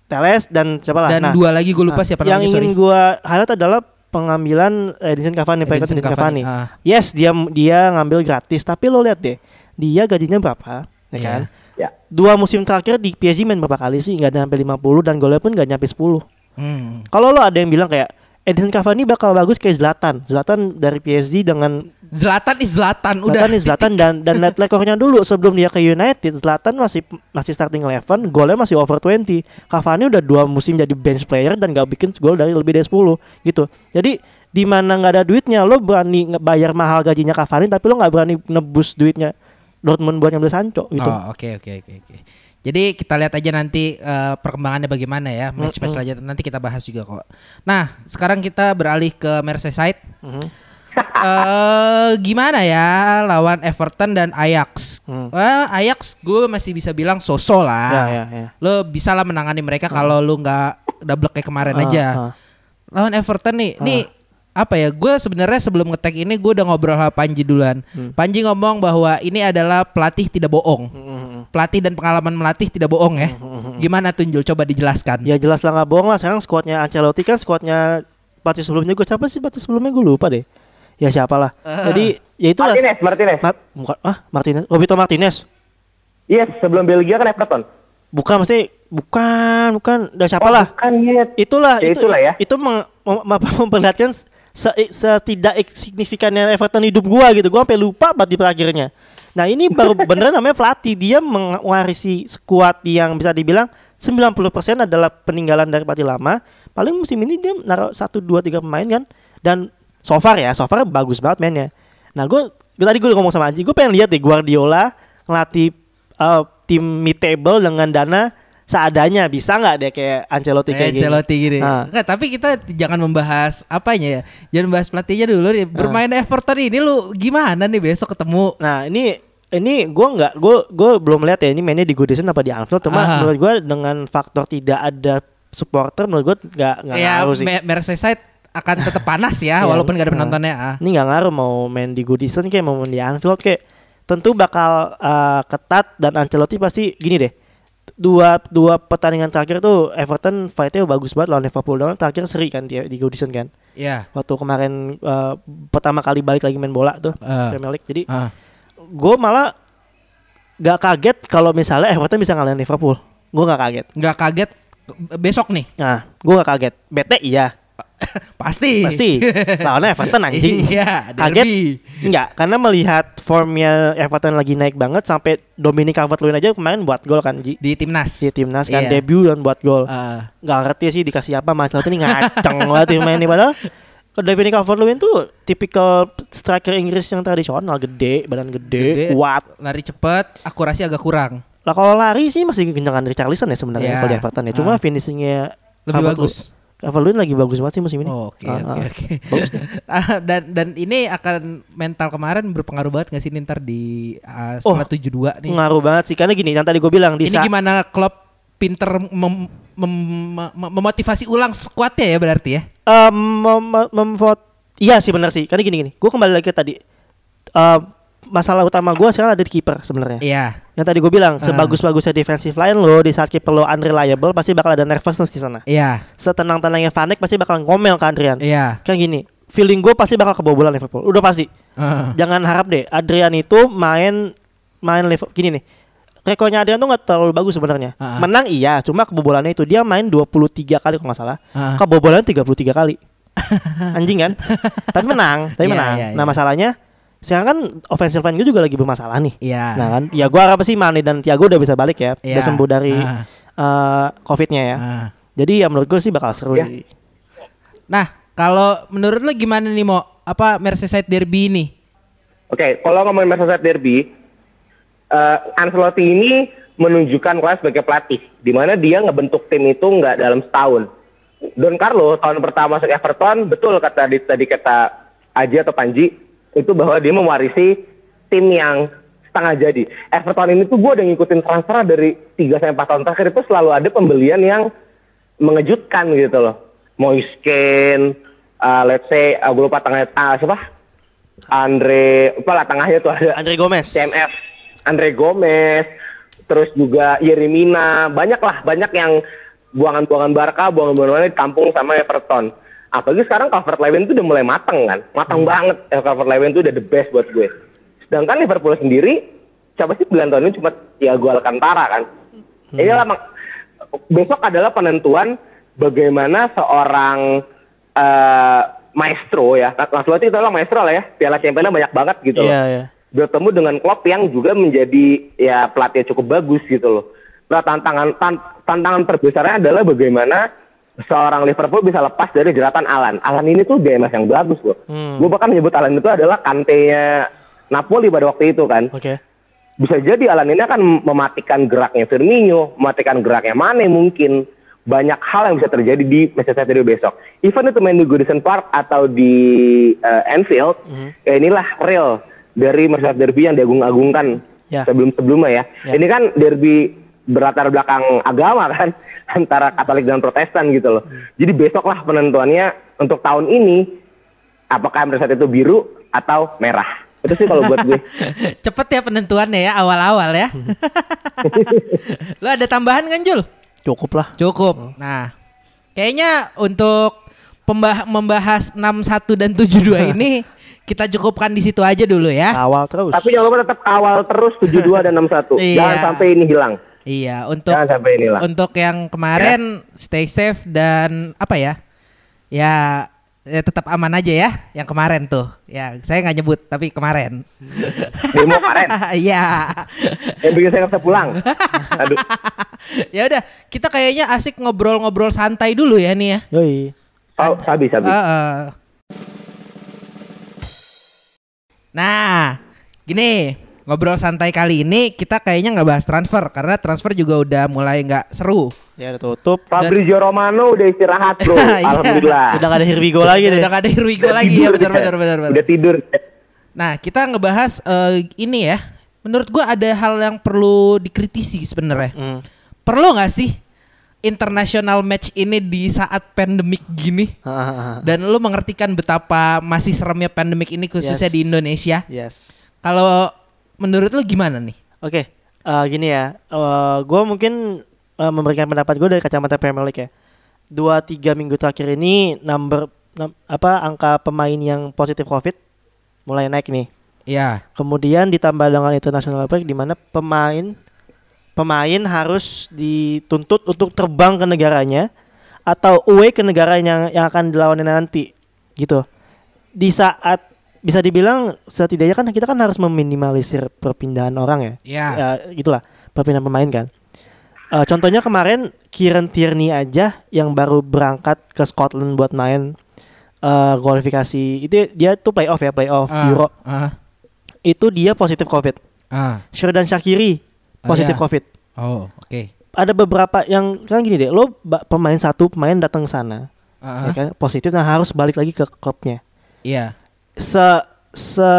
Teles dan siapa lah. dan Nah, dua lagi gue lupa Nah, siapa yang namanya sorry. ingin gua highlight adalah pengambilan Edinson Cavani, Edinson Cavani, Cavani. ah. Yes, dia dia ngambil gratis, tapi lo lihat deh, dia gajinya berapa, ya Iya. kan? ya Dua musim terakhir di PSG main berapa kali sih? Nggak ada sampai 50 dan golnya pun nggak nyampe 10. Hmm. Kalau lo ada yang bilang kayak Edinson Cavani bakal bagus kayak Zlatan. Zlatan dari PSG dengan Zlatan is Zlatan udah. Zlatan nih Zlatan dan dan lihat rekornya dulu sebelum dia ke United Zlatan masih masih starting eleven golnya masih over 20 Cavani udah dua musim jadi bench player dan gak bikin gol dari lebih dari 10 gitu jadi di mana nggak ada duitnya lo berani bayar mahal gajinya Cavani tapi lo nggak berani nebus duitnya Dortmund buat ngambil Sancho gitu Oh, oke oke oke oke. Jadi kita lihat aja nanti eh, perkembangannya bagaimana ya match match selanjutnya nanti kita bahas juga kok. Nah sekarang kita beralih ke Merseyside. Mhm. Eh gimana ya lawan Everton dan Ajax? Hmm. Wah Ajax gue masih bisa bilang sosok lah. ya ya ya Lo bisa lah menangani mereka kalau lu nggak double kayak kemarin Ah, aja. ah. Lawan Everton nih, nih apa ya? Gue sebenarnya sebelum ngetek ini gue udah ngobrol sama Panji duluan. Hmm. Panji ngomong bahwa ini adalah pelatih tidak bohong. Hmm, Pelatih dan pengalaman melatih tidak bohong ya. Gimana Tunjul? Coba dijelaskan. ya jelas lah nggak bohong lah sekarang skuadnya Ancelotti kan skuadnya pelatih sebelumnya gue siapa sih pelatih sebelumnya gue lupa deh ya siapa lah Ah. jadi ya itulah Martinez Martinez Mar- bukan ah Martinez Roberto Martinez yes sebelum Belgia kan Everton bukan mesti bukan bukan udah siapa lah kan yes itulah Ya itu itulah ya. itu meng, mem- apa, memperlihatkan se, setidak signifikannya Everton hidup gua gitu. Gua sampai lupa banget di perakhirnya nah ini baru beneran namanya pelatih dia mewarisi skuad yang bisa dibilang 90% adalah peninggalan dari pelatih lama. Paling musim ini dia naruh satu dua tiga pemain kan? Dan so far ya so far bagus banget mainnya. Nah gue tadi gue ngomong sama Anji. Gue pengen lihat deh Guardiola ngelatih uh, tim mid table dengan dana seadanya bisa nggak deh kayak Ancelotti kayak gini Ancelotti gini. Ah. Enggak, tapi kita jangan membahas apanya ya. Jangan bahas pelatihnya dulu nih. Bermain Everton ini lu gimana nih besok ketemu? Nah ini ini gue nggak gue gue belum lihat ya ini mainnya di Goodison apa di Anfield cuma Aha. menurut gue dengan faktor tidak ada supporter menurut gue nggak nggak Ya ngaruh sih. Me- Merseyside akan tetap panas ya Iya, walaupun gak ada ah. penontonnya. Ah. Ini nggak ngaruh mau main di Goodison kayak mau main di Anfield kayak tentu bakal uh, ketat dan Ancelotti pasti gini deh dua dua pertandingan terakhir tuh Everton fightnya bagus banget lawan Liverpool dan terakhir seri kan dia di Goodison kan Iya. waktu kemarin uh, pertama kali balik lagi main bola tuh Ah. Premier League jadi Ah. gue malah gak kaget kalau misalnya Everton bisa ngalahin Liverpool. Gue gak kaget. Nggak kaget besok nih. Nah, gue gak kaget. Bete iya. Pasti. Pasti. Lawannya Everton anjing. Iya, Kaget? Enggak, karena melihat formnya Everton lagi naik banget sampai Dominic Calvert-Lewin aja kemarin buat gol kan Ji. Di timnas. Di timnas kan Iya. debut dan buat gol. Nggak ngerti sih dikasih apa Mas ini ngaceng banget tim main ini padahal ke Dominic Calvert-Lewin tuh tipikal striker Inggris yang tradisional, gede, badan gede, Gede. kuat. lari cepet, akurasi agak kurang. Lah kalau lari sih masih kencangan Richarlison ya sebenarnya Iya. kalau di Everton ya. Cuma Ah. finishingnya Lebih Calvert- bagus. Calvert-Lewin lagi bagus banget sih musim ini. Oh, Oke, Ah, oke, ah. oke. Bagus deh. Ah, dan dan ini akan mental kemarin berpengaruh banget gak sih nih ntar di ah, setelah Oh, 72 nih. Ngaruh banget sih karena gini yang tadi gue bilang di Ini gimana Klopp pinter mem- mem- mem- memotivasi ulang skuadnya ya berarti ya? Eh, mem- memvot iya sih benar sih karena gini gini gue kembali lagi ke tadi Eh, masalah utama gue sekarang ada di kiper sebenarnya Iya. yang tadi gue bilang Ah. sebagus-bagusnya defensive line lo di saat kiper lo unreliable pasti bakal ada nervousness di sana Iya. setenang-tenangnya Van Dijk pasti bakal ngomel ke Adrian Iya. kan gini feeling gue pasti bakal kebobolan Liverpool udah pasti Heeh. jangan harap deh Adrian itu main main Liverpool gini nih rekornya Adrian tuh nggak terlalu bagus sebenarnya Ah. menang iya cuma kebobolannya itu dia main 23 kali kalau nggak salah Ah. kebobolan 33 kali anjing kan tapi menang tapi Iya, menang iya, nah iya. masalahnya sekarang kan offensive line gue juga lagi bermasalah nih Iya. nah kan ya gue harap sih Mane dan Thiago udah bisa balik ya Iya. udah sembuh dari Ah. eh, covidnya ya Ah. jadi ya menurut gue sih bakal seru Ya. sih Nah, kalau menurut lo gimana nih mau apa Merseyside Derby ini? Oke, kalau ngomongin Merseyside Derby, eh Ancelotti ini menunjukkan kelas sebagai pelatih, di mana dia ngebentuk tim itu nggak dalam setahun. Don Carlo tahun pertama masuk Everton, betul kata di- tadi kata Aji atau Panji, itu bahwa dia mewarisi tim yang setengah jadi. Everton ini tuh gue udah ngikutin transfer dari 3 sampai 4 tahun terakhir itu selalu ada pembelian yang mengejutkan gitu loh. Moiskin, uh, let's say, uh, gue lupa tengahnya, ah, siapa? Andre, apa lah tengahnya tuh ada Andre Gomez CMF, Andre Gomez, terus juga Yerimina, banyak lah, banyak yang buangan-buangan Barca, buangan-buangan ditampung sama Everton. Apalagi sekarang Calvert Lewin itu udah mulai mateng kan, mateng banget. Eh, Calvert Lewin itu udah the best buat gue. Sedangkan Liverpool sendiri, siapa sih pilihan tahun ini cuma Thiago Alcantara kan. Ini lah mak- besok adalah penentuan bagaimana seorang eh, maestro ya. Ancelotti itu adalah maestro lah ya. Piala Championnya banyak banget gitu loh iya iya bertemu dengan Klopp yang juga menjadi ya pelatih yang cukup bagus gitu loh. Nah tantangan tan- tantangan terbesarnya adalah bagaimana seorang Liverpool bisa lepas dari jeratan Alan. Alan ini tuh DMS yang bagus loh. Hmm. Gue bahkan menyebut Alan itu adalah kantenya Napoli pada waktu itu kan. oke Bisa jadi Alan ini akan mematikan geraknya Firmino, mematikan geraknya Mane mungkin. Banyak hal yang bisa terjadi di Manchester City besok. Even itu main di Goodison Park atau di eh, Anfield, ya inilah real dari Manchester Derby yang diagung-agungkan Ya. sebelum-sebelumnya ya. Ya. Ini kan derby berlatar belakang agama kan antara Katolik dan Protestan gitu loh. Jadi besok lah penentuannya untuk tahun ini apakah Manchester itu biru atau merah. Itu sih kalau buat gue. Cepet ya penentuannya ya awal-awal ya. Lo ada tambahan kan Jul? cukup lah Cukup. Nah, kayaknya untuk pembah- membahas 61 dan 72 ini kita cukupkan di situ aja dulu ya. awal terus Tapi jangan lupa tetap awal terus 72 dan 61. Iya. Jangan sampai ini hilang. Iya, untuk Jangan sampai untuk yang kemarin stay safe dan apa ya? Ya, ya tetap aman aja ya yang kemarin tuh. Ya, saya nggak nyebut tapi kemarin. Demo kemarin. Iya. Yang bikin saya nggak bisa pulang. Aduh. ya udah, kita kayaknya asik ngobrol-ngobrol santai dulu ya nih ya. yoi Oh, sabi, sabi. Ah, ah. Nah, gini ngobrol santai kali ini kita kayaknya nggak bahas transfer karena transfer juga udah mulai nggak seru. ya udah tutup Fabrizio Romano udah istirahat bro. Iya. Alhamdulillah. udah gak ada Hirvigo lagi deh Udah gak ada Hirwigo lagi ya benar benar benar benar. Udah tidur. Nah, kita ngebahas eh, ini ya. Menurut gua ada hal yang perlu dikritisi sebenarnya. Hmm. Perlu nggak sih international match ini di saat pandemik gini? Dan lu mengertikan betapa masih seremnya pandemik ini khususnya Yes. di Indonesia. yes Kalau menurut lu gimana nih? Oke, eh, gini ya. gue mungkin eh, memberikan pendapat gue dari kacamata Premier League ya. Dua tiga minggu terakhir ini number nam- apa angka pemain yang positif COVID mulai naik nih. Ya, Kemudian ditambah dengan international break di mana pemain pemain harus dituntut untuk terbang ke negaranya atau away ke negara yang yang akan dilawanin nanti gitu. Di saat bisa dibilang setidaknya kan kita kan harus meminimalisir perpindahan orang ya. Iya. Ya gitulah perpindahan pemain kan. Eh, contohnya kemarin Kieran Tierney aja yang baru berangkat ke Scotland buat main eh, kualifikasi itu dia tuh playoff ya playoff Ah, Euro ah, itu dia positif COVID. ah. Sheridan Shakiri Oh, positif iya. COVID. Oh, oke. Ada beberapa yang kan gini deh, lo pemain satu pemain datang ke sana, Ah, ya kan positif, nah harus balik lagi ke klubnya. Iya. Se se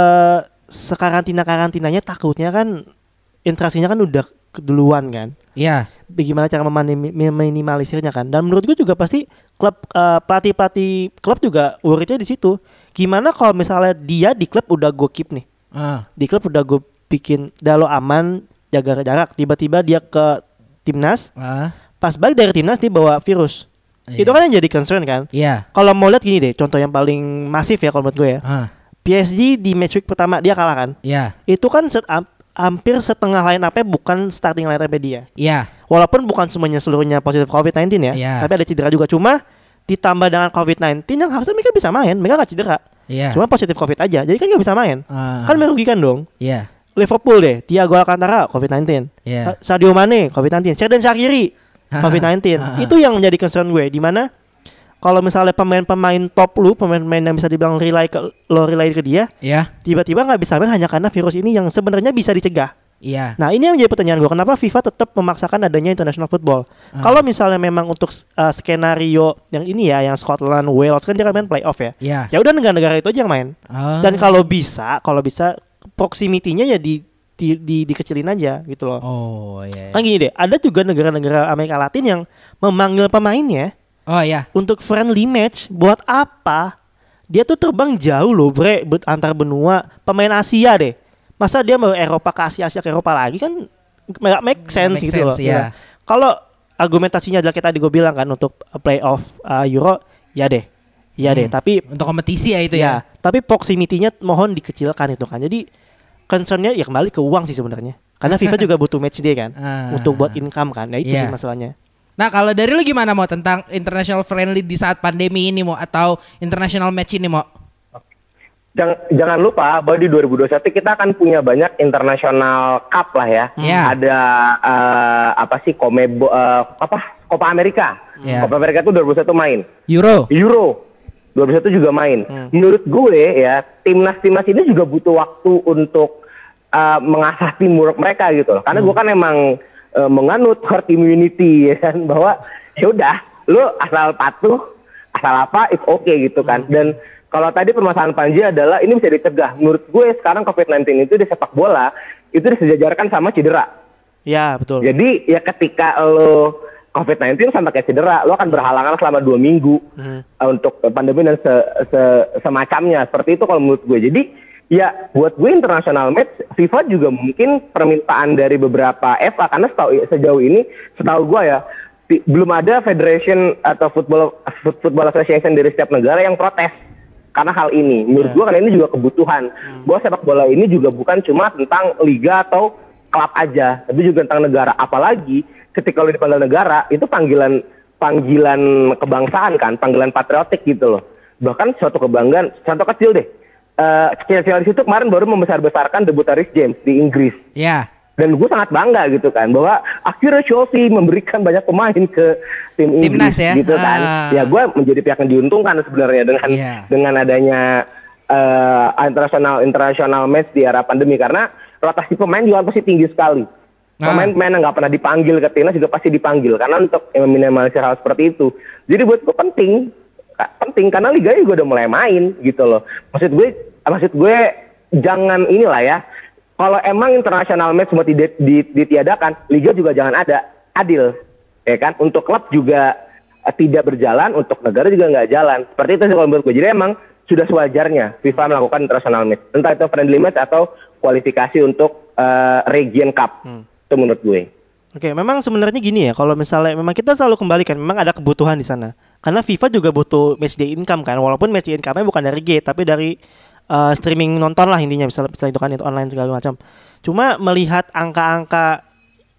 sekarantina karantinanya takutnya kan interaksinya kan udah keduluan kan. Iya. Bagaimana cara meminimalisirnya kan? Dan menurut gue juga pasti klub eh, pelatih pelatih klub juga worriednya di situ. Gimana kalau misalnya dia di klub udah gue keep nih, Ah, di klub udah gue bikin, dah lo aman, jaga jarak. Tiba-tiba dia ke timnas, ah. pas balik dari timnas dia bawa virus. Iya. Itu kan yang jadi concern kan. Iya. Kalau mau lihat gini deh, contoh yang paling masif ya kalau menurut gue ya. Ah, PSG di match week pertama dia kalah kan. iya. Itu kan set, am- hampir setengah line up bukan starting line up dia. Iya. Walaupun bukan semuanya seluruhnya positif COVID-19 ya, Iya. tapi ada cedera juga. Cuma ditambah dengan COVID-19 yang harusnya mereka bisa main, mereka gak cedera. Iya. Cuma positif COVID aja, jadi kan gak bisa main. Ah, Kan merugikan dong. Iya. Liverpool deh, Thiago Alcantara COVID-19, Iya. Sa- Sadio Mane COVID-19, Sheridan Shaqiri COVID-19. Ah. Itu yang menjadi concern gue di mana kalau misalnya pemain-pemain top lu, pemain-pemain yang bisa dibilang rely ke lo rely ke dia, Iya. tiba-tiba nggak bisa main hanya karena virus ini yang sebenarnya bisa dicegah. Iya. Nah ini yang menjadi pertanyaan gue, kenapa FIFA tetap memaksakan adanya international football? Ah. Kalau misalnya memang untuk uh, skenario yang ini ya, yang Scotland, Wales kan dia kan main playoff ya. Iya. Ya udah negara-negara itu aja yang main. Ah. Dan kalau bisa, kalau bisa proximity-nya ya di, di, di- dikecilin aja gitu loh. Oh, iya. Kan gini deh, ada juga negara-negara Amerika Latin yang memanggil pemainnya Oh, iya. untuk friendly match. Buat apa? Dia tuh terbang jauh loh, bre, antar benua. Pemain Asia deh. Masa dia mau Eropa ke Asia, Asia ke Eropa lagi kan nggak make sense make gitu loh. iya. Ya. Kalau argumentasinya adalah kita tadi gue bilang kan untuk playoff uh, Euro, ya deh, ya deh. Hmm. Tapi Untuk kompetisi ya itu ya, ya. tapi proximity-nya mohon dikecilkan itu kan. Jadi concernnya ya kembali ke uang sih sebenarnya. Karena FIFA juga butuh match day kan, Ah. untuk buat income kan. Ya itu Iya. sih masalahnya. Nah, kalau dari lu gimana mau tentang international friendly di saat pandemi ini mau atau international match ini mau? Jangan, jangan lupa bahwa di 2021 kita akan punya banyak international cup lah ya. Iya. Ada eh, apa sih Komebo eh, apa Copa America. Iya. Copa America itu 2021 main. Euro. Euro 2021 juga main. Menurut gue ya timnas timnas ini juga butuh waktu untuk uh, mengasah teamwork mereka gitu loh. Karena gue kan emang uh, menganut herd immunity ya kan bahwa ya udah lu asal patuh asal apa it's okay gitu kan. Dan kalau tadi permasalahan Panji adalah ini bisa dicegah. Menurut gue sekarang COVID-19 itu di sepak bola itu disejajarkan sama cedera. Ya betul. Jadi ya ketika lo COVID-19 sampai kayak cedera, lo akan berhalangan selama dua minggu Hmm. uh, untuk pandemi dan se- se- semacamnya. Seperti itu kalau menurut gue. Jadi ya buat gue international match, FIFA juga mungkin permintaan dari beberapa FA karena setahu sejauh ini setahu gue ya belum ada federation atau football Foot- football association dari setiap negara yang protes karena hal ini. Menurut Ya. gue karena ini juga kebutuhan. Bahwa sepak bola ini juga bukan cuma tentang liga atau klub aja, tapi juga tentang negara. Apalagi ketika lo dipanggil negara, itu panggilan panggilan kebangsaan kan, panggilan patriotik gitu loh. Bahkan suatu kebanggaan, contoh kecil deh. Eh Chelsea di situ kemarin baru membesar-besarkan debut James di Inggris Ya. dan gue sangat bangga gitu kan bahwa akhirnya Chelsea memberikan banyak pemain ke tim Timnas Inggris ya? gitu kan Ah. ya gue menjadi pihak yang diuntungkan sebenarnya dengan Iya. dengan adanya eh, internasional internasional match di era pandemi karena rotasi pemain juga pasti tinggi sekali. Pemain-pemain yang nggak pernah dipanggil ke timnas juga pasti dipanggil karena untuk meminimalisir hal seperti itu. Jadi buat gue penting penting karena liga juga udah mulai main gitu loh. Maksud gue maksud gue jangan inilah ya. Kalau emang internasional match semua tidak di- ditiadakan liga juga jangan ada. Adil ya kan? Untuk klub juga eh, tidak berjalan untuk negara juga nggak jalan. Seperti itu sih kalau menurut gue. Jadi emang sudah sewajarnya FIFA melakukan international match. Entah itu friendly match atau kualifikasi untuk eh, region cup itu menurut gue Oke, memang sebenarnya gini ya, kalau misalnya memang kita selalu kembalikan, memang ada kebutuhan di sana. Karena FIFA juga butuh match day income kan, walaupun match day income-nya bukan dari gate, tapi dari uh, streaming nonton lah intinya, misalnya, misalnya itu kan itu online segala macam. Cuma melihat angka-angka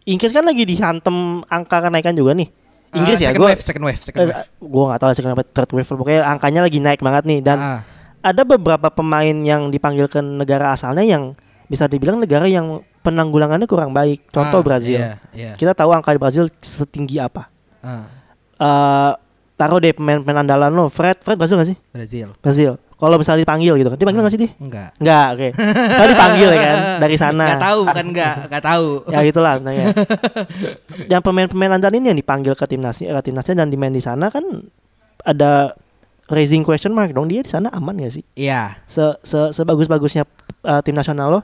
Inggris kan lagi dihantam angka kenaikan juga nih. Inggris Eh, ya second gue wave, second wave, second wave. gue nggak tahu second wave third wave pokoknya angkanya lagi naik banget nih dan Ah. ada beberapa pemain yang dipanggil ke negara asalnya yang bisa dibilang negara yang penanggulangannya kurang baik contoh Ah, Brazil Iya, iya. kita tahu angka di Brazil setinggi apa Ah, eh taruh deh pemain-pemain andalan lo Fred Fred Brazil gak sih Brazil. Brazil kalau misalnya dipanggil gitu kan dipanggil gak sih dia Enggak. Enggak, oke. Kalau dipanggil ya kan dari sana. Enggak tahu bukan enggak, enggak tahu. Ya gitulah sebenarnya. yang pemain-pemain andalan ini yang dipanggil ke timnasnya, ke timnasnya dan dimain di sana kan ada raising question mark dong dia di sana aman gak sih? Iya. Se, se sebagus-bagusnya uh, tim nasional lo,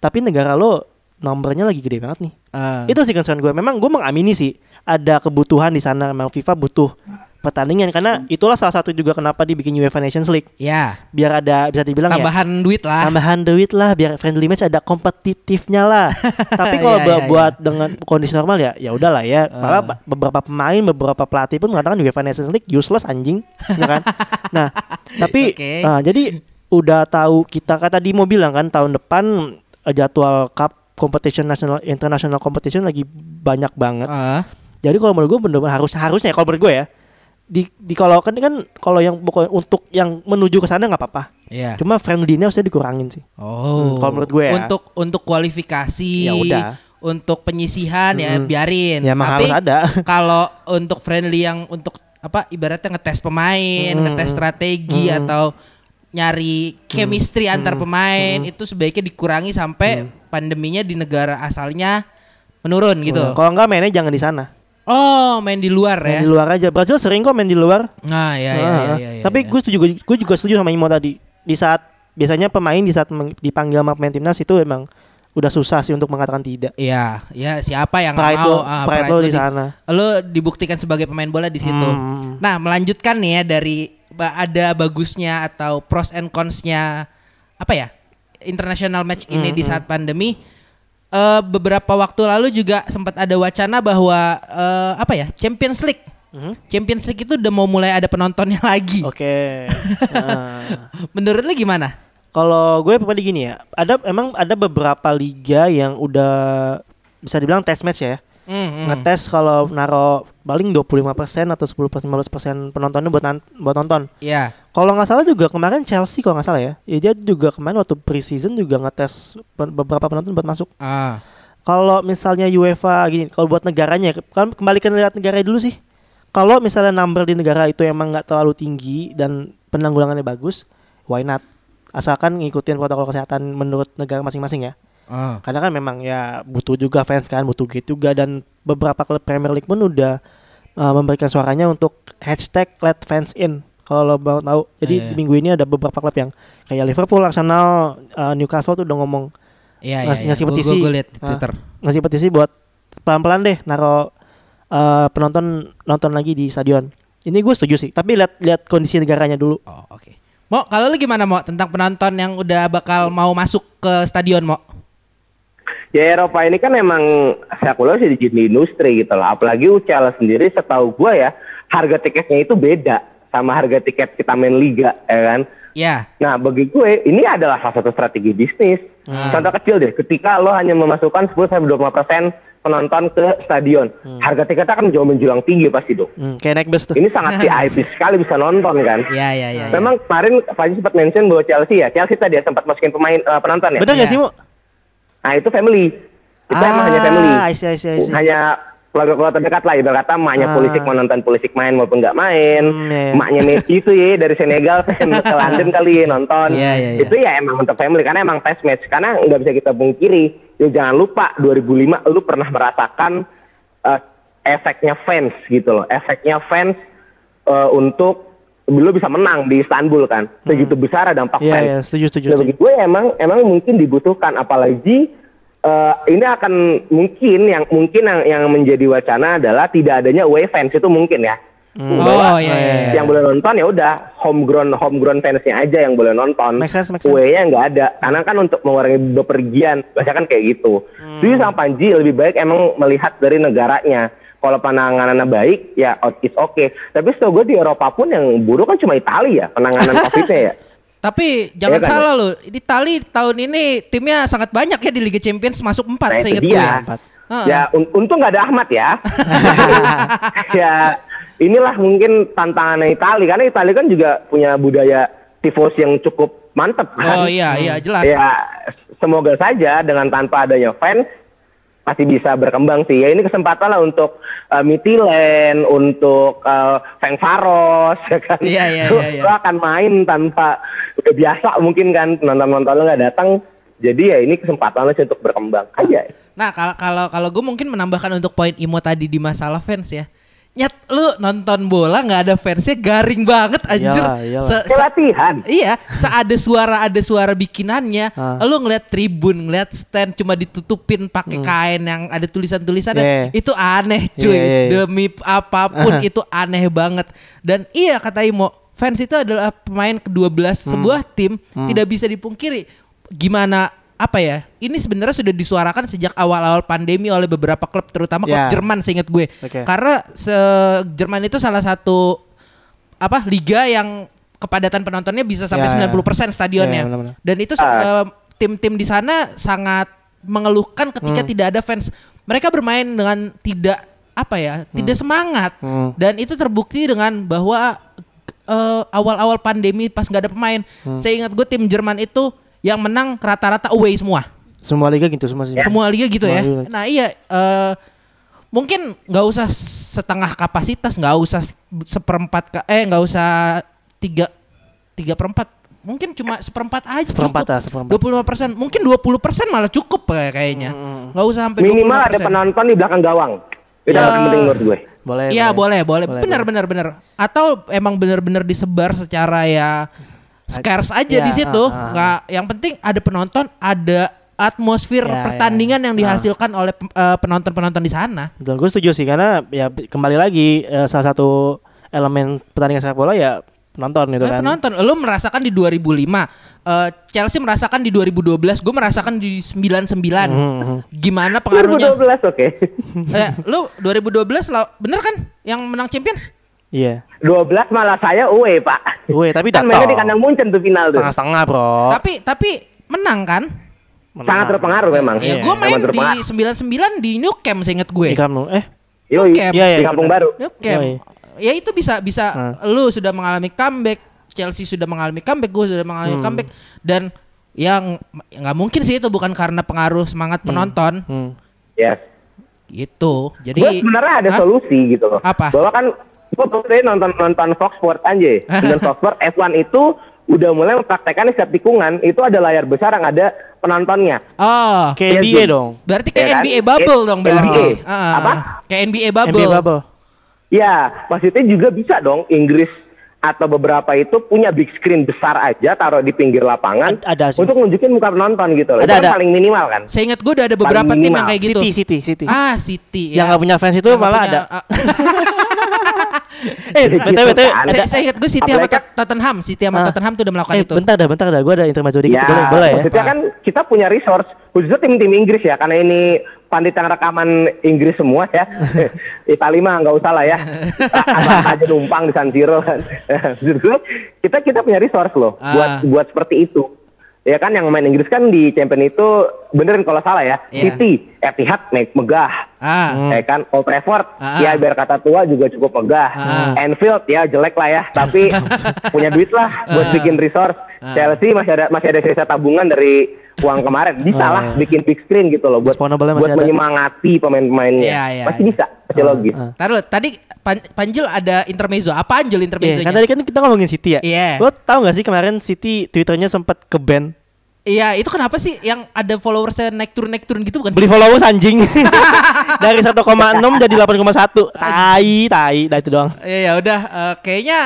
tapi negara lo nomornya lagi gede banget nih. Eh, Itu sih concern gue. Memang gue mengamini sih ada kebutuhan di sana. Memang FIFA butuh pertandingan karena itulah salah satu juga kenapa dibikin UEFA Nations League ya, biar ada bisa dibilang ya tambahan duit lah. tambahan duit lah biar friendly match ada kompetitifnya lah. Tapi kalau Iya, buat, iya, iya. buat dengan kondisi normal ya ya udahlah ya. Malah Ah. ba- beberapa pemain, beberapa pelatih pun mengatakan UEFA Nations League useless anjing, ya kan? Nah, tapi Oke. ah, jadi udah tahu kita kata di mobil kan tahun depan jadwal cup competition national international competition lagi banyak banget. Eh, Jadi kalau menurut gue bener-bener harus harusnya kalau menurut gue ya di di kalau kan kan kalau yang pokoknya untuk yang menuju ke sana nggak apa-apa. Iya. Cuma friendly-nya harusnya dikurangin sih. Oh. kalau menurut gue ya. Untuk untuk kualifikasi. Ya udah. Untuk penyisihan ya biarin. Ya, emang Tapi harus ada. kalau untuk friendly yang untuk apa ibaratnya ngetes pemain, Mm-mm. ngetes strategi atau nyari chemistry antar pemain itu sebaiknya dikurangi sampai pandeminya di negara asalnya menurun gitu. Nah, Kalau nggak mainnya jangan di sana. Oh, main di luar Main ya. di luar aja. Brazil sering kok main di luar. Nah, ya ya Ah, ya, ah. ya, ya, Tapi ya. gue setuju gue juga setuju sama Imo tadi. Di saat biasanya pemain di saat dipanggil sama pemain timnas itu emang udah susah sih untuk mengatakan tidak. Iya, ya siapa yang Pride mau lo, ah, pride lo di di- sana. Lo dibuktikan sebagai pemain bola di situ. Hmm. Nah, melanjutkan nih ya dari ada bagusnya atau pros and cons-nya apa ya? International match ini Hmm, di saat pandemi. Eh, beberapa waktu lalu juga sempat ada wacana bahwa eh, apa ya? Champions League. Hmm. Champions League itu udah mau mulai ada penontonnya lagi. Oke. Nah. Menurut lo gimana? Kalau gue pribadi gini ya, ada emang ada beberapa liga yang udah bisa dibilang test match ya. Hmm, hmm. Ngetes kalau naro paling 25% atau 10% 15% penontonnya buat nan- buat nonton. Iya. Kalau nggak salah juga kemarin Chelsea kalau nggak salah ya, ya dia juga kemarin waktu pre-season juga ngetes beberapa penonton buat masuk. Ah. Kalau misalnya UEFA gini, kalau buat negaranya, kan kembali ke lihat negara dulu sih. Kalau misalnya number di negara itu emang nggak terlalu tinggi dan penanggulangannya bagus, why not? Asalkan ngikutin protokol kesehatan menurut negara masing-masing ya. Ah. Karena kan memang ya butuh juga fans kan, butuh gitu juga dan beberapa klub Premier League pun udah uh, memberikan suaranya untuk hashtag let fans in. Kalau lo mau tahu, jadi Iya. di minggu ini ada beberapa klub yang kayak Liverpool, Arsenal, uh, Newcastle tuh udah ngomong Iya, iya. Ngasih- iya. ngasih Gua- petisi. Gua, gua liat di Ah. Twitter. ngasih petisi buat pelan-pelan deh naro uh, penonton nonton lagi di stadion. Ini gue setuju sih, tapi lihat lihat kondisi negaranya dulu. Oh, oke. Mo, kalau lu gimana, Mo, tentang penonton yang udah bakal mau masuk ke stadion, Mo? Ya Eropa ini kan emang saya kuliah sih di industri gitu loh. Apalagi UCL sendiri setahu gua ya harga tiketnya itu beda sama harga tiket kita main liga ya kan. Ya. Nah bagi gue ini adalah salah satu strategi bisnis. Contoh kecil deh, ketika lo hanya memasukkan 10 sampai 25 persen penonton ke stadion, harga tiketnya akan jauh menjulang tinggi pasti dong. Hmm, kayak naik bus tuh. Ini sangat VIP sekali bisa nonton kan. Ya, ya, ya. ya. Memang kemarin Pak Haji sempat mention bahwa Chelsea ya, Chelsea tadi ya sempat masukin pemain eh, penonton ya. Bener gak Iya. sih mu? Nah itu family. Itu emang hanya family. I see, I see, I see. Hanya keluarga-keluarga terdekat lah ibarat kata emaknya Ah. polisi mau nonton polisi main maupun nggak main Hmm, iya. emaknya Messi itu ya dari Senegal ke London kali ya nonton Iya, iya, iya. itu ya emang untuk family karena emang test match karena nggak bisa kita pungkiri ya jangan lupa 2005 lu pernah merasakan eh, efeknya fans gitu loh efeknya fans eh, untuk lu bisa menang di Istanbul kan segitu besar dampak Iya, fans iya, setuju, setuju, setuju. bagi gue emang emang mungkin dibutuhkan apalagi eh, ini akan mungkin yang mungkin yang, yang menjadi wacana adalah tidak adanya away fans itu mungkin ya. Hmm. Bahwa Oh, iya, iya, iya. Yang boleh nonton ya udah homegrown homegrown fansnya aja yang boleh nonton. Make sense, make sense. Away-nya nggak ada. Karena kan untuk mengurangi bepergian, biasanya kan kayak gitu. Hmm. Jadi sama Panji lebih baik emang melihat dari negaranya. Kalau penanganannya baik, ya oh, it's okay. Tapi setahu gue di Eropa pun yang buruk kan cuma Italia ya penanganan COVID-nya ya. Tapi jangan Iya kan? salah loh, di Itali tahun ini timnya sangat banyak ya di Liga Champions masuk 4 Nah, saya ingat gue. Empat. Heeh. Ya un- untung nggak ada Ahmad ya. ya inilah mungkin tantangannya Itali karena Itali kan juga punya budaya tifos yang cukup mantep kan. Oh iya iya jelas. Ya semoga saja dengan tanpa adanya fans pasti bisa berkembang sih. Ya ini kesempatan lah untuk uh, Mitilen, untuk uh, Feng Faros, ya kan. Iya, iya, iya, iya. lu akan main tanpa udah biasa mungkin kan nonton-nonton lu nggak datang. Jadi ya ini kesempatan lu sih untuk berkembang aja. Nah kalau kalau kalau gue mungkin menambahkan untuk poin Imo tadi di masalah fans ya. Nyat lu nonton bola nggak ada fansnya garing banget anjir. Iyalah. Se- se- latihan. Iya, seada suara ada suara bikinannya. Ah. Lu ngeliat tribun, ngeliat stand cuma ditutupin pakai kain yang ada tulisan-tulisannya. Hmm. Yeah. Itu aneh, cuy. Yeah, yeah, yeah. Demi apa pun itu aneh banget. Dan iya kata Imo, fans itu adalah pemain ke-12 Hmm. sebuah tim, tidak bisa dipungkiri. Gimana apa ya? Ini sebenarnya sudah disuarakan sejak awal-awal pandemi oleh beberapa klub terutama klub Yeah. Jerman seingat gue. Oke. Karena se Jerman itu salah satu apa liga yang kepadatan penontonnya bisa sampai ya. 90% stadionnya. Ya, benar-benar. Dan itu eh, tim-tim di sana sangat mengeluhkan ketika tidak ada fans. Mereka bermain dengan tidak apa ya, tidak semangat. Hmm. Dan itu terbukti dengan bahwa eh, awal-awal pandemi pas nggak ada pemain, saya ingat gue tim Jerman itu yang menang rata-rata away semua. Semua liga gitu semua sih. Semua liga gitu ya. Semua liga. Nah iya, eh, mungkin nggak usah setengah kapasitas, nggak usah se- seperempat, eh nggak usah tiga tiga perempat. Mungkin cuma seperempat aja Seperempat cukup. lah, seperempat. 25 persen, mungkin 20 persen malah cukup kayak- kayaknya. Nggak usah sampai 25 Minimal ada persen. penonton di belakang gawang. Itu yang Ya. penting menurut gue. Boleh. Iya boleh, boleh, Boleh, benar, boleh. benar, benar. Atau emang benar-benar disebar secara ya scarce aja Ya, di situ. ah, ah. Nggak, yang penting ada penonton, ada atmosfer Ya, pertandingan ya. yang dihasilkan oleh eh, penonton-penonton di sana. Betul, gue setuju sih karena ya kembali lagi eh, salah satu elemen pertandingan sepak bola ya penonton gitu Nah, kan. penonton, lu merasakan di 2005, eh, Chelsea merasakan di 2012, gue merasakan di 99. Hmm, Gimana pengaruhnya? 2012 oke. eh, lu 2012 lah, bener kan yang menang Champions? Iya. 12 malah saya away, Pak. Weh, tapi kan mainnya datang. di kandang Munchen tuh final tuh. Setengah-setengah, Bro. Tapi tapi menang kan? Sangat terpengaruh memang. Ya, Iya, gue main Memang di terpengaruh. 99 di New Camp seinget gue. Di kamu eh Yoi, Camp. Iya, iya, di kampung baru. New Camp. Yoi. Ya itu bisa bisa Ah. lu sudah mengalami comeback, Chelsea sudah mengalami comeback, gue sudah mengalami Hmm. comeback dan yang nggak mungkin sih itu bukan karena pengaruh semangat penonton hmm. Yes. gitu. Jadi Gue sebenarnya ada Hah? solusi gitu loh. Apa? Bahwa kan gue nonton nonton Fox Sport aja. Dan Fox Sport F1 itu udah mulai mempraktekkan di setiap tikungan itu ada layar besar yang ada penontonnya. Oh, Kayak Iya, NBA Zoom. dong. berarti kayak Ya kan? NBA bubble dong berarti. NBA. Ah, Apa? Kayak NBA bubble. NBA bubble. Ya, maksudnya juga bisa dong Inggris atau beberapa itu punya big screen besar aja taruh di pinggir lapangan Ad- ada sih. untuk nunjukin muka penonton gitu loh. Ada, itu kan ada. paling minimal kan. Saya ingat gue udah ada beberapa Paling tim yang kayak gitu. City, City, City. Ah, City. Yang nggak punya fans itu Yang malah punya- ada. ah, Eh, Gitu betul betul. kan. saya, saya ingat gue City sama Tottenham, City sama Ah. Tottenham tuh udah melakukan Eh, itu. bentar dah, bentar dah. Gue ada intermezzo dikit. Ya, boleh, boleh ya? maksudnya Apa? kan kita punya resource khususnya tim-tim Inggris ya karena ini pandit yang rekaman Inggris semua ya. Itali mah nggak usah lah ya. Asal aja numpang di San Siro kan. Kita kita punya resource loh Ah. buat buat seperti itu. Ya kan yang main Inggris kan di Champion itu benerin kalau salah ya. Iya. City, Etihad naik megah. Ah, Ya kan Old Trafford Ah. ya biar kata tua juga cukup megah. Ah. Anfield ya jelek lah ya, tapi punya duit lah buat Ah. bikin resource. Chelsea masih ada masih ada sisa tabungan dari uang kemarin. Bisa lah Ah. bikin big screen gitu loh buat masih buat ada. menyemangati pemain-pemainnya. Iya, iya, Pasti iya. bisa, pasti Ah, logis. ah. Taruh, tadi Pan- Panjel ada intermezzo. Apa Anjel Iya, intermezzonya? kan tadi kan kita ngomongin City ya. Iya. Lo tau gak sih kemarin City Twitternya sempat ke ban Iya, itu kenapa sih yang ada followersnya naik turun naik turun gitu? Bukan? beli followers anjing. Dari 1,6 jadi 8,1 tai tai. Dah itu doang. Iya, ya udah eh, kayaknya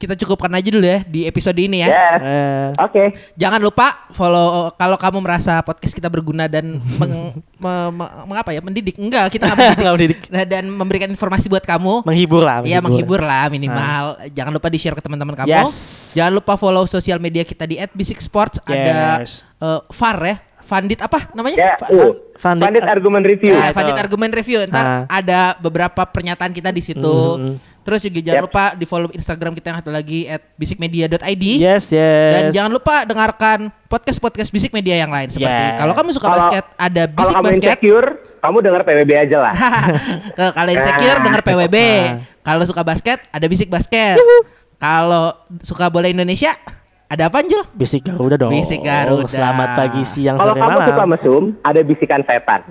kita cukupkan aja dulu ya di episode ini ya. Yes. eh, Oke. Jangan lupa follow kalau kamu merasa podcast kita berguna dan meng, me- me- mengapa ya mendidik enggak kita nggak mendidik. Nah, dan memberikan informasi buat kamu menghibur lah Iya menghibur lah minimal. Jangan lupa di share ke teman-teman kamu. Yes. Jangan lupa follow sosial media kita di @basic sports. Ada Yes. eh, VAR ya. Vandit apa namanya? Ya, uh, Vandit- Bandit Argument Review. Nah, itu. Vandit Argument Review. Ntar Ah. ada beberapa pernyataan kita di situ. Mhm. Terus juga jangan Yep. lupa di follow Instagram kita yang satu lagi at bisikmedia.id. Yes, yes. Dan jangan lupa dengarkan podcast-podcast Bisik Media yang lain seperti Yeah. kalau kamu suka Kalau- basket ada Kalau Bisik kamu Basket. insecure, kamu dengar PBB aja lah. Kalau insecure Ah. denger PWB. Ah. Kalau suka basket ada Bisik Basket. Kalau suka bola Indonesia ada apa Jul? Bisik Garuda dong. Bisik Garuda. Selamat pagi, siang, Kalau sore, kamu malam. suka mesum, ada bisikan setan.